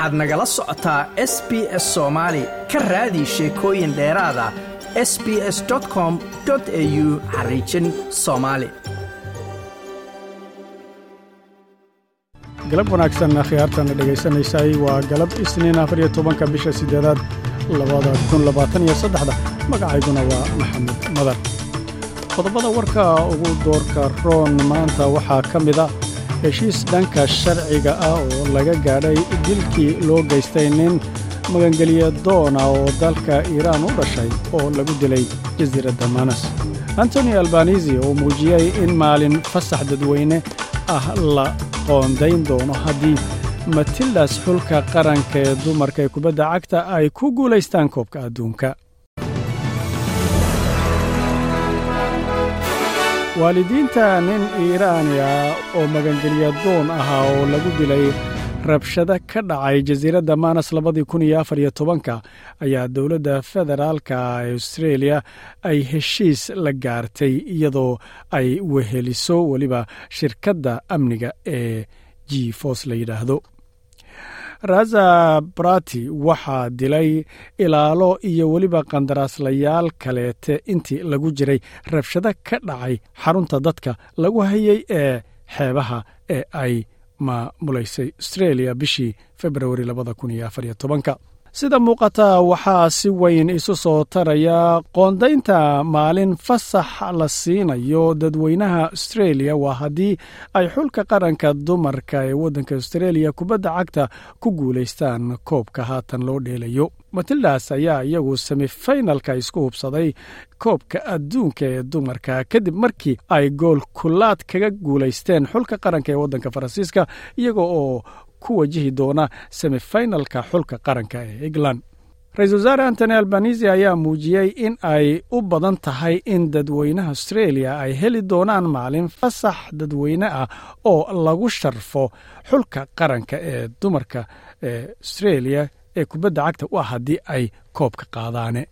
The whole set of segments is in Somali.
waxaad nagala socotaa s b s soomaali ka raadi sheekooyin dheeraada s b s com au xariijin soomaali galab wanaagsan khiyaartana dhegaysanaysay waa galab isniin afar iyo tobanka bisha siddeedaad labada kun labaatan iyo saddexda. Magacayguna waa maxamed madar. Qodobada warka ugu doorka roon maanta waxaa ka mid a heshiis dhanka sharciga ah oo laga gaadhay dilkii loo geystay nin magangeliya doona oo dalka iiraan u dhashay oo lagu dilay jasiiradda manas antoni albanisi oo muujiyey in maalin fasax dadweyne ah la qoondayn doono haddii matildas xulka qaranka ee dumarka ee kubadda cagta ay ku guulaystaan koobka adduunka waalidiinta nin iiraani ah oo magangeliya doon ahaa oo lagu dilay rabshado ka dhacay jasiiradda manas labadii kun iyo afar iyo tobanka ayaa dowladda federaalka ee austreeliya ay heshiis la gaartay iyadoo ay weheliso weliba shirkadda amniga ee g fos la yidhaahdo raza brati waxaa dilay ilaalo iyo weliba qandaraaslayaal kaleete intii lagu jiray rabshado ka dhacay xarunta dadka lagu hayay ee xeebaha ee ay maamulaysay austreeliya bishii februari sida muuqata waxaa si weyn isu soo taraya qoondaynta maalin fasax la siinayo dadweynaha austreeliya waa haddii ay xulka qaranka dumarka ee waddanka austreeliya kubadda cagta ku guulaystaan koobka haatan loo dheelayo. Matildas ayaa iyagu semifinalka isku hubsaday koobka adduunka ee dumarka. Kadib markii ay gool kulaad kaga guulaysteen xulka qaranka ee waddanka faransiiska iyaga oo ku wajihi doona semifinalka xulka qaranka ee england. Ra'isul wasaare antony albanisi ayaa muujiyey in ay u badan tahay in dadweynaha austreeliya ay heli doonaan maalin fasax dadweyne ah oo lagu sharfo xulka qaranka ee dumarka ee austreeliya ee kubadda cagta u ah haddii ay koobka qaadaane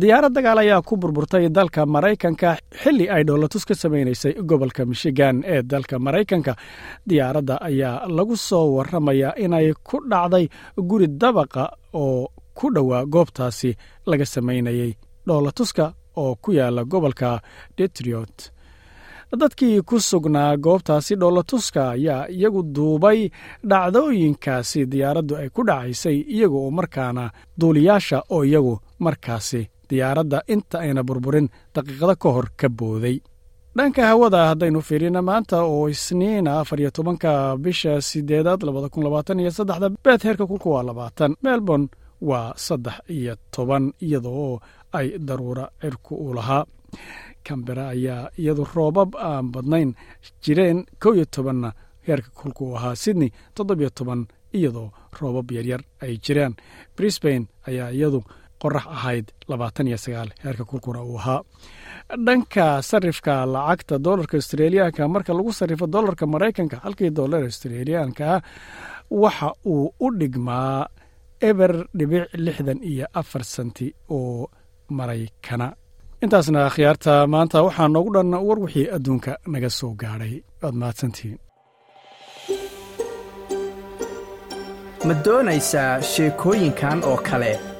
diyaarad dagaal ayaa ku burburtay dalka maraykanka xilli ay dhoolatus ka samaynaysay gobolka michigan ee dalka maraykanka. Diyaaradda ayaa lagu soo warramayaa inay ku dhacday guri dabaqa oo ku dhowaa goobtaasi laga samaynayay dhoolatuska oo ku yaalla gobolka detriot dadkii ku sugnaa goobtaasi dhoolatuska ayaa iyagu duubay dhacdooyinkaasi diyaaraddu ay ku dhacaysay iyaga oo markaana duuliyaasha oo iyagu markaasi diyaaradda inta ayna burburin daqiiqado ka hor ka booday. Dhanka hawada haddaynu fiirina maanta oo isniina afar iyo tobanka bisha sideedaad labada kun labaatan iyo saddexda beed heerka kulka waa labaatan melbourne waa saddex iyo toban iyadoo ay daruura cirku u lahaa. Kambera ayaa iyadu roobab aan badnayn jireen kow iyo tobanna heerka kulka u ahaa sydney toddobiyo toban iyadoo roobab yaryar ay jiraan. Brisbane ayaa iyadu qorax ahayd labaatan iyo sagaal heerka kulkuna uu ahaa. Dhanka sarifka lacagta dolarka australiyaanka marka lagu sarrifo dolarka maraykanka halkii dolar australiyaanka waxa uu u dhigmaa eber dhibic lixdan iyo afar senti oo maraykana. Intaasna khiyaarta maanta waxaa noogu dhan war wixii adduunka naga soo gaadhay waad mahadsantihiin ma doonaysaa sheekooyinkan oo kale